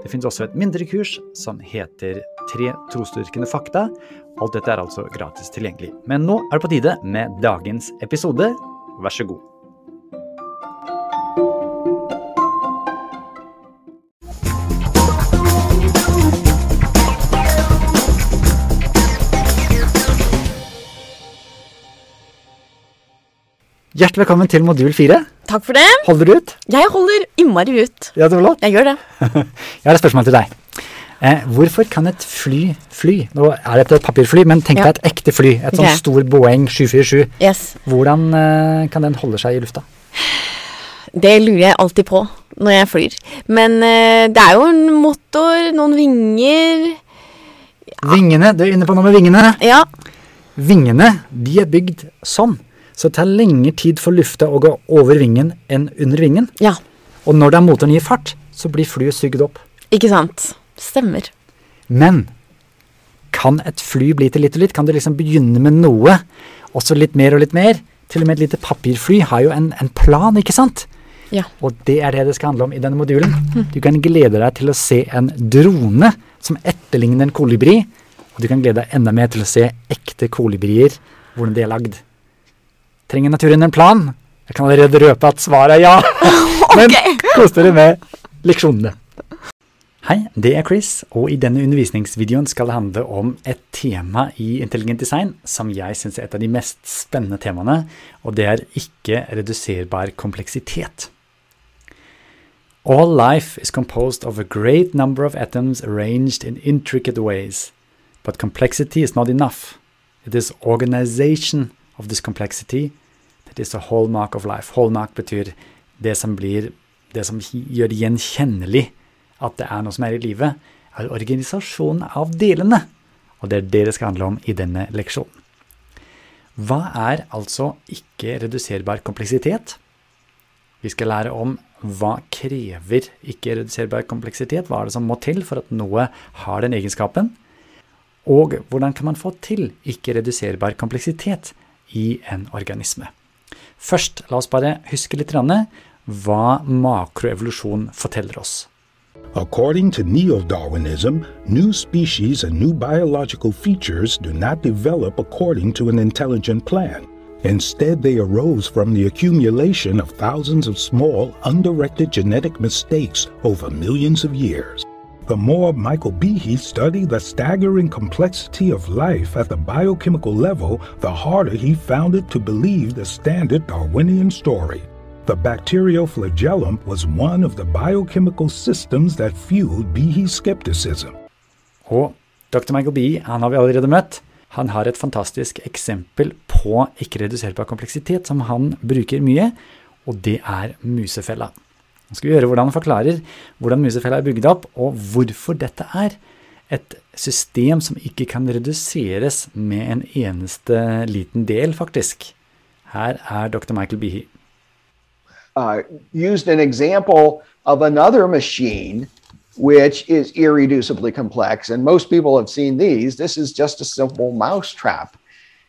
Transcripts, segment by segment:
Det finnes også et mindre kurs som heter Tre trosdyrkende fakta. Alt dette er altså gratis tilgjengelig. Men nå er det på tide med dagens episode. Vær så god. Hjertelig velkommen til modul fire. Takk for det. Holder du ut? Jeg holder innmari ut. Ja, det var lov. Jeg gjør det. Jeg har et spørsmål til deg. Eh, hvorfor kan et fly fly? Nå er det et papirfly, men tenk Ja. deg et ekte fly. Et sånn okay. stor Boeing 747. Yes. Hvordan eh, kan den holde seg i lufta? Det lurer jeg alltid på når jeg flyr. Men eh, det er jo en motor, noen vinger Vingene, du er inne på noe med vingene. Ja. Vingene de er bygd sånn, så det tar lengre tid for lufta å gå over vingen enn under vingen. Ja. Og når det er motoren gir fart, så blir flyet sugd opp. Ikke sant. Stemmer. Men kan et fly bli til litt og litt? Kan du liksom begynne med noe, og så litt mer og litt mer? Til og med et lite papirfly har jo en, en plan, ikke sant? Ja. Og det er det det skal handle om i denne modulen. Du kan glede deg til å se en drone som etterligner en kolibri, og du kan glede deg enda mer til å se ekte kolibrier, hvordan de er lagd. Trenger naturen en plan? Jeg kan allerede røpe at svaret er ja. Men kos dere med leksjonene. Hei, det er Chris, og i denne undervisningsvideoen skal det handle om et tema i intelligent design som jeg syns er et av de mest spennende temaene, og det er ikke-reduserbar kompleksitet. All life is composed of a great number of atoms arranged in intricate ways, but complexity is not enough. It is organization of this complexity that is hallmark of life. Hallmark betyr det som blir det som gjør det gjenkjennelig at det er noe som er i live, er organisasjonen av delene. Og det er det det skal handle om i denne leksjonen. Hva er altså ikke-reduserbar kompleksitet? Vi skal lære om hva krever ikke-reduserbar kompleksitet, hva er det som må til for at noe har den egenskapen, og hvordan kan man få til ikke-reduserbar kompleksitet i en organisme. Først, la oss bare huske litt hva makroevolusjon forteller oss. According to Neo Darwinism, new species and new biological features do not develop according to an intelligent plan. Instead, they arose from the accumulation of thousands of small, undirected genetic mistakes over millions of years. The more Michael Behe studied the staggering complexity of life at the biochemical level, the harder he found it to believe the standard Darwinian story. The bacterial flagellum was one of the biochemical systems that fueled Behe's skepticism. Og Dr. Michael Bee han har vi allerede møtt. Han har et fantastisk eksempel på ikke-reduserbar kompleksitet som han bruker mye, og det er musefella. Nå skal vi høre hvordan han forklarer hvordan musefella er bygd opp, og hvorfor dette er et system som ikke kan reduseres med en eneste liten del, faktisk. Her er Dr. Michael Behe. uh, used an example of another machine which is irreducibly complex. And most people have seen these. This is just a simple mousetrap.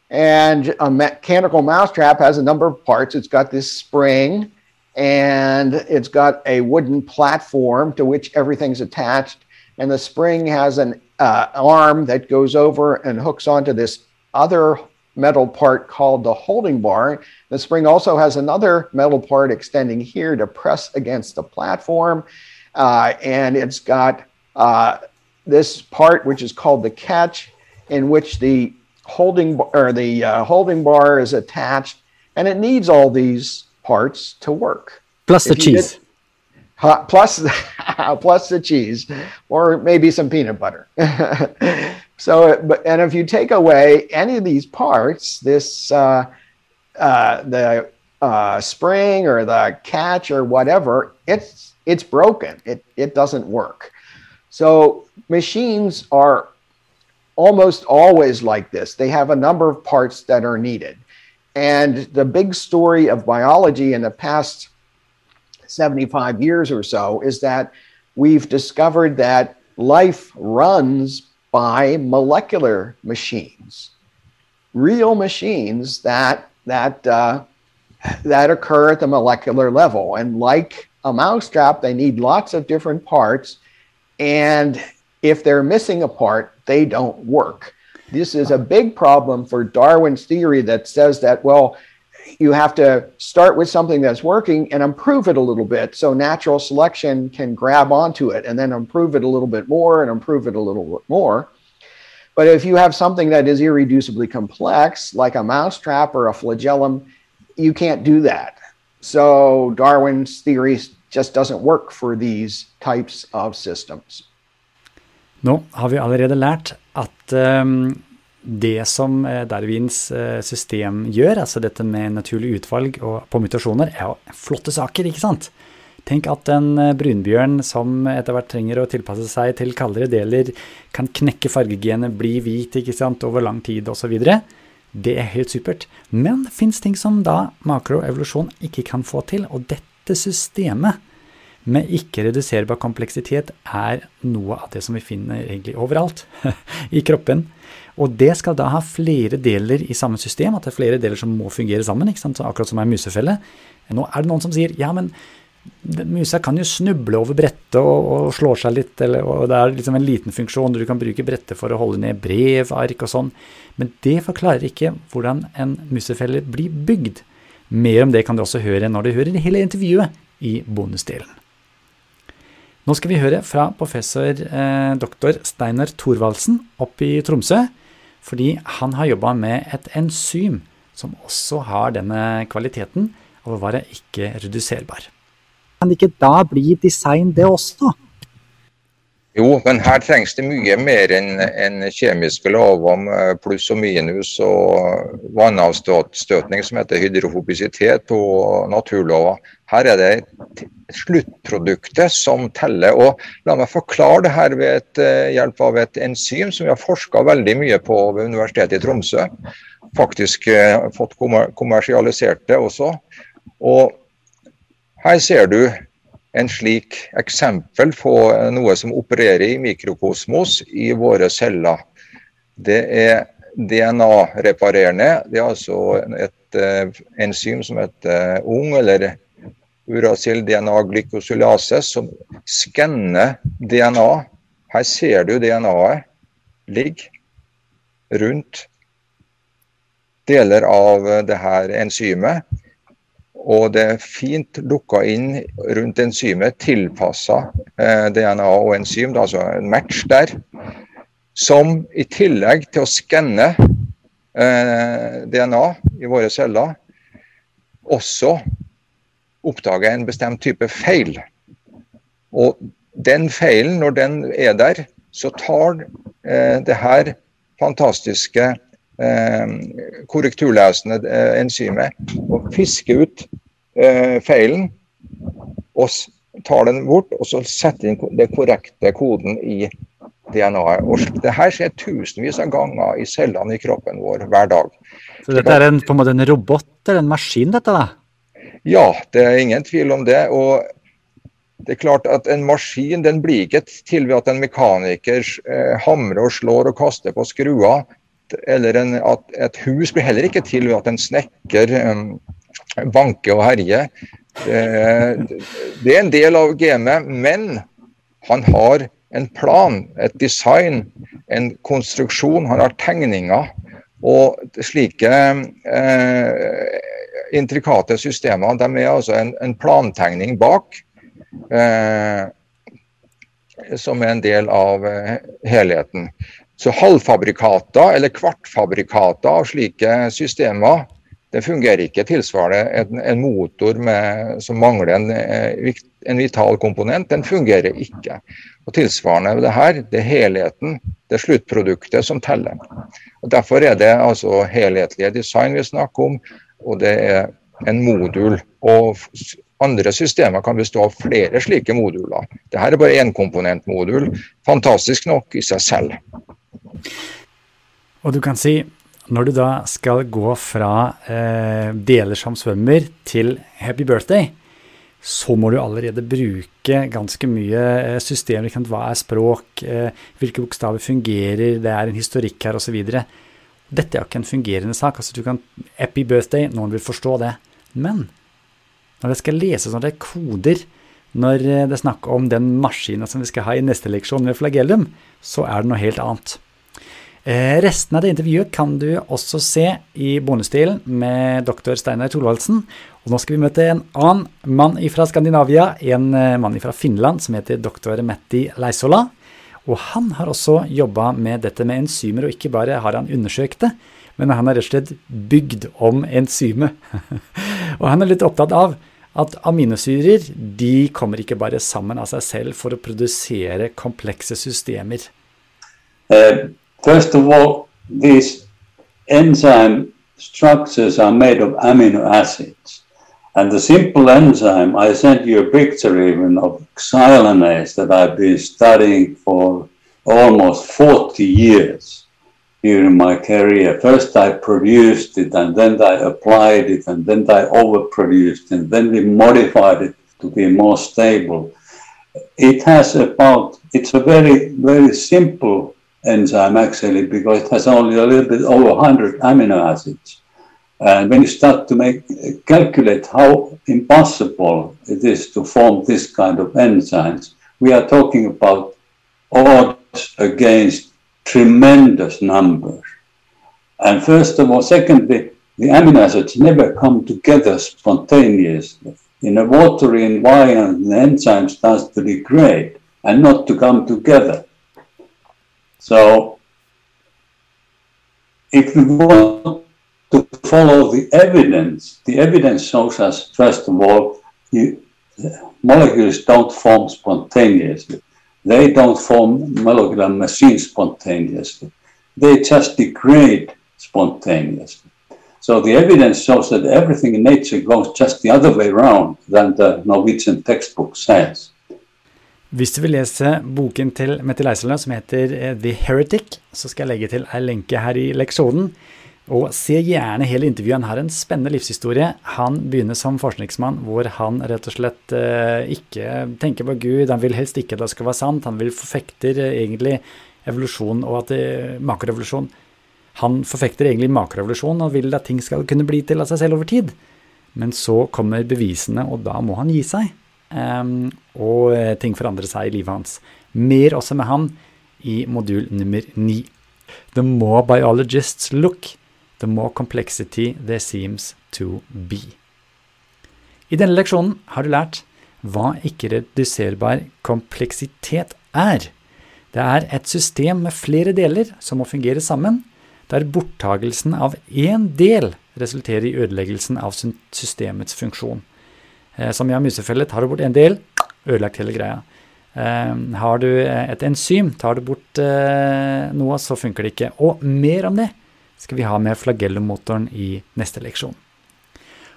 And a mechanical mousetrap has a number of parts. It's got this spring and it's got a wooden platform to which everything's attached. And the spring has an uh, arm that goes over and hooks onto this other metal part called the holding bar. The spring also has another metal part extending here to press against the platform. Uh, and it's got uh, this part, which is called the catch, in which the holding bar, or the uh, holding bar is attached, and it needs all these parts to work. Plus the If you cheese. did- Huh, plus, plus the cheese, or maybe some peanut butter. so, but and if you take away any of these parts, this uh, uh, the uh, spring or the catch or whatever, it's it's broken. It it doesn't work. So machines are almost always like this. They have a number of parts that are needed. And the big story of biology in the past 75 years or so is that we've discovered that life runs by molecular machines, real machines that that uh, that occur at the molecular level. And like a mousetrap, they need lots of different parts. And if they're missing a part, they don't work. This is a big problem for Darwin's theory that says that, well, you have to start with something that's working and improve it a little bit so natural selection can grab onto it and then improve it a little bit more and improve it a little bit more. But if you have something that is irreducibly complex, like a mousetrap or a flagellum, you can't do that. So Darwin's theory just doesn't work for these types of systems. Nå har vi allerede lært at um, det som eh, Darwins uh, system gjør, altså dette med naturlig utvalg og på mutasjoner, er jo flotte saker, ikke sant? Tenk at en eh, brunbjørn som etter hvert trenger å tilpasse seg til kaldere deler, kan knekke fargegenet, bli hvit ikke sant, over lang tid osv. Det er helt supert. Men det fins ting som da makroevolusjon ikke kan få til, og dette systemet med ikke-reduserbar kompleksitet er noe av det som vi finner egentlig overalt i kroppen. Og det skal da ha flere deler i samme system, at det er flere deler som må fungere sammen. akkurat som en musefelle. Nå er det noen som sier ja, men musa kan jo snuble over brettet og, og slår seg litt, eller, og det er liksom en liten funksjon. Du kan bruke brettet for å holde ned brev, ark og sånn. Men det forklarer ikke hvordan en musefelle blir bygd. Mer om det kan du også høre når du hører hele intervjuet i bonusdelen. Nå skal vi høre fra professor eh, doktor Steinar Thorvaldsen oppe i Tromsø, fordi han har jobba med et enzym som også har denne kvaliteten av å være ikke-reduserbar. Kan det ikke da bli design, det også? Jo, men her trengs det mye mer enn en kjemiske lover om eh, pluss og minus og vannavstøtning som heter hydrofobisitet og naturlover. Her er det sluttproduktet som teller. og La meg forklare det her ved et, uh, hjelp av et enzym som vi har forska veldig mye på ved Universitetet i Tromsø. Faktisk uh, fått kommersialisert det også. Og her ser du en slik eksempel på noe som opererer i mikrokosmos i våre celler. Det er DNA-reparerende. Det er altså et uh, enzym som heter uh, ung, eller uracil DNA glykosylase, som skanner DNA. Her ser du DNA-et ligge rundt deler av det her enzymet. Og det er fint lukka inn rundt enzymet, tilpassa eh, DNA og enzym, altså en match der. Som i tillegg til å skanne eh, DNA i våre celler, også oppdager en bestemt type feil. Og den feilen, når den er der, så tar eh, det her fantastiske Eh, korrekturlesende eh, enzymet og fisker ut eh, feilen og tar den bort, og så setter inn den korrekte koden i DNA-et. Og det her skjer tusenvis av ganger i cellene i kroppen vår hver dag. Så dette er en, på en måte en robot eller en maskin, dette da? Ja, det er ingen tvil om det. og det er klart at En maskin den blir ikke til ved at en mekaniker eh, hamrer og slår og kaster på skruer eller en, at et hus blir heller ikke til ved at en snekker um, banker og herjer. Det, det er en del av gamet, men han har en plan, et design, en konstruksjon. Han har tegninger. Og slike eh, intrikate systemer de er altså en, en plantegning bak. Eh, som er en del av eh, helheten. Så halvfabrikater eller kvartfabrikater av slike systemer det fungerer ikke tilsvarende en, en motor med, som mangler en, eh, en, vital komponent. Den fungerer ikke. Og Tilsvarende det her, det er helheten, det er sluttproduktet som teller. Og Derfor er det altså helhetlige design vi snakker om, og det er en modul. Og andre systemer kan bestå av flere slike moduler. Dette er bare énkomponentmodul, fantastisk nok i seg selv. Og du kan si, når du da skal gå fra eh, deler som svømmer til happy birthday, så må du allerede bruke ganske mye system. systemer. Hva er språk, eh, hvilke bokstaver fungerer, det er en historikk her osv. Dette er jo ikke en fungerende sak. altså du kan, Happy birthday, noen vil forstå det. Men når det skal leses, når det er koder, når eh, det er snakk om den maskina som vi skal ha i neste leksjon med flagellum, så er det noe helt annet. Eh, resten av det intervjuet kan du også se i bonusstilen med doktor Steinar Thorvaldsen. Og nå skal vi møte en annen mann fra Skandinavia, en eh, mann fra Finland som heter doktor Matti Leisola. Og han har også jobba med dette med enzymer, og ikke bare har han undersøkt det, men han har rett og slett bygd om enzymet. og han er litt opptatt av at aminosyrer de kommer ikke bare sammen av seg selv for å produsere komplekse systemer. Uh, First of all, these enzyme structures are made of amino acids. And the simple enzyme, I sent you a picture even of xylanase that I've been studying for almost 40 years during my career. First I produced it and then I applied it and then I overproduced and then we modified it to be more stable. It has about, it's a very, very simple enzyme actually because it has only a little bit over 100 amino acids. And when you start to make calculate how impossible it is to form this kind of enzymes, we are talking about odds against tremendous numbers. And first of all, secondly, the amino acids never come together spontaneously. In a watery environment, the enzyme starts to degrade and not to come together. So if we want to follow the evidence, the evidence shows us, first of all, you, molecules don't form spontaneously. They don't form molecular machines spontaneously. They just degrade spontaneously. So the evidence shows that everything in nature goes just the other way around than the Norwegian textbook says. Hvis du vil lese boken til Mette Leiselø som heter eh, The Heretic, så skal jeg legge til ei lenke her i leksjonen. Og se gjerne hele intervjuet. Han har en spennende livshistorie. Han begynner som forskningsmann hvor han rett og slett eh, ikke tenker på Gud. Han vil helst ikke at det skal være sant. Han vil forfekter eh, egentlig evolusjon og at det, makrorevolusjon. Han forfekter egentlig makrorevolusjon og vil at ting skal kunne bli til av seg selv over tid. Men så kommer bevisene, og da må han gi seg. Um, og eh, ting forandrer seg i livet hans. Mer også med han i modul nummer ni. The more biologists look, the more complexity there seems to be. I denne leksjonen har du lært hva ikke-reduserbar kompleksitet er. Det er et system med flere deler som må fungere sammen, der borttagelsen av én del resulterer i ødeleggelsen av systemets funksjon. Eh, som i en musefelle, tar du bort en del, ødelagt hele greia. Eh, har du et enzym, tar du bort eh, noe, så funker det ikke. Og mer om det skal vi ha med flagellomotoren i neste leksjon.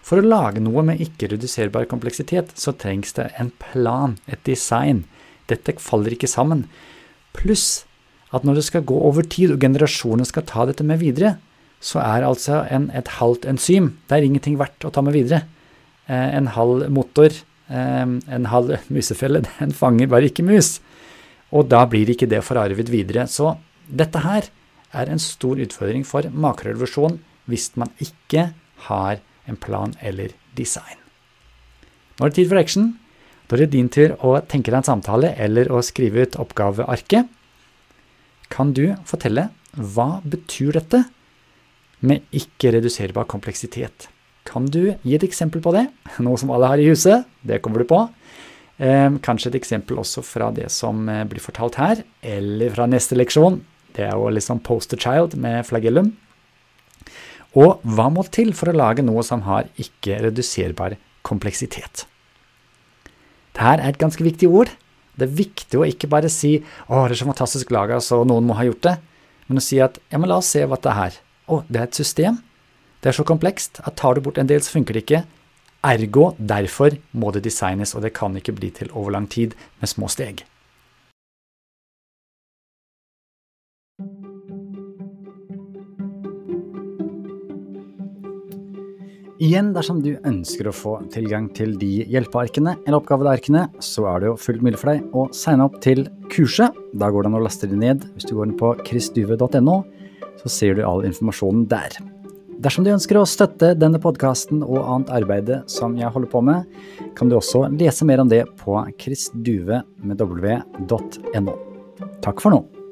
For å lage noe med ikke-reduserbar kompleksitet, så trengs det en plan, et design. Dette faller ikke sammen. Pluss at når det skal gå over tid, og generasjonene skal ta dette med videre, så er altså en, et halvt enzym Det er ingenting verdt å ta med videre. Eh, en halv motor, eh, en halv musefelle, den fanger bare ikke mus. Og da blir ikke det forarvet videre. Så dette her er en stor utfordring for makrorevolusjon hvis man ikke har en plan eller design. Nå er det tid for action. Da er det din tur å tenke deg en samtale eller å skrive ut oppgavearket. Kan du fortelle hva betyr dette med ikke-reduserbar kompleksitet? Kan du gi et eksempel på det? Noe som alle har i huset. Det kommer du på. Eh, kanskje et eksempel også fra det som eh, blir fortalt her, eller fra neste leksjon. Det er jo sånn poster child med flagellum. Og hva må til for å lage noe som har ikke-reduserbar kompleksitet? Dette er et ganske viktig ord. Det er viktig å ikke bare si 'Å, det er så fantastisk laga, så noen må ha gjort det', men å si at 'Ja, men la oss se hva det er. Å, det er et system. Det er så komplekst at tar du bort en del, så funker det ikke. Ergo derfor må det designes, og det kan ikke bli til over lang tid med små steg. Igjen, dersom du ønsker å få tilgang til de hjelpearkene eller oppgavearkene, så er det jo fullt mulig for deg å signe opp til kurset. Da går det an å laste det ned. Hvis du går inn på chrisduve.no, så ser du all informasjonen der. Dersom du ønsker å støtte denne podkasten og annet arbeid som jeg holder på med, kan du også lese mer om det på chrisduve.no. Takk for nå.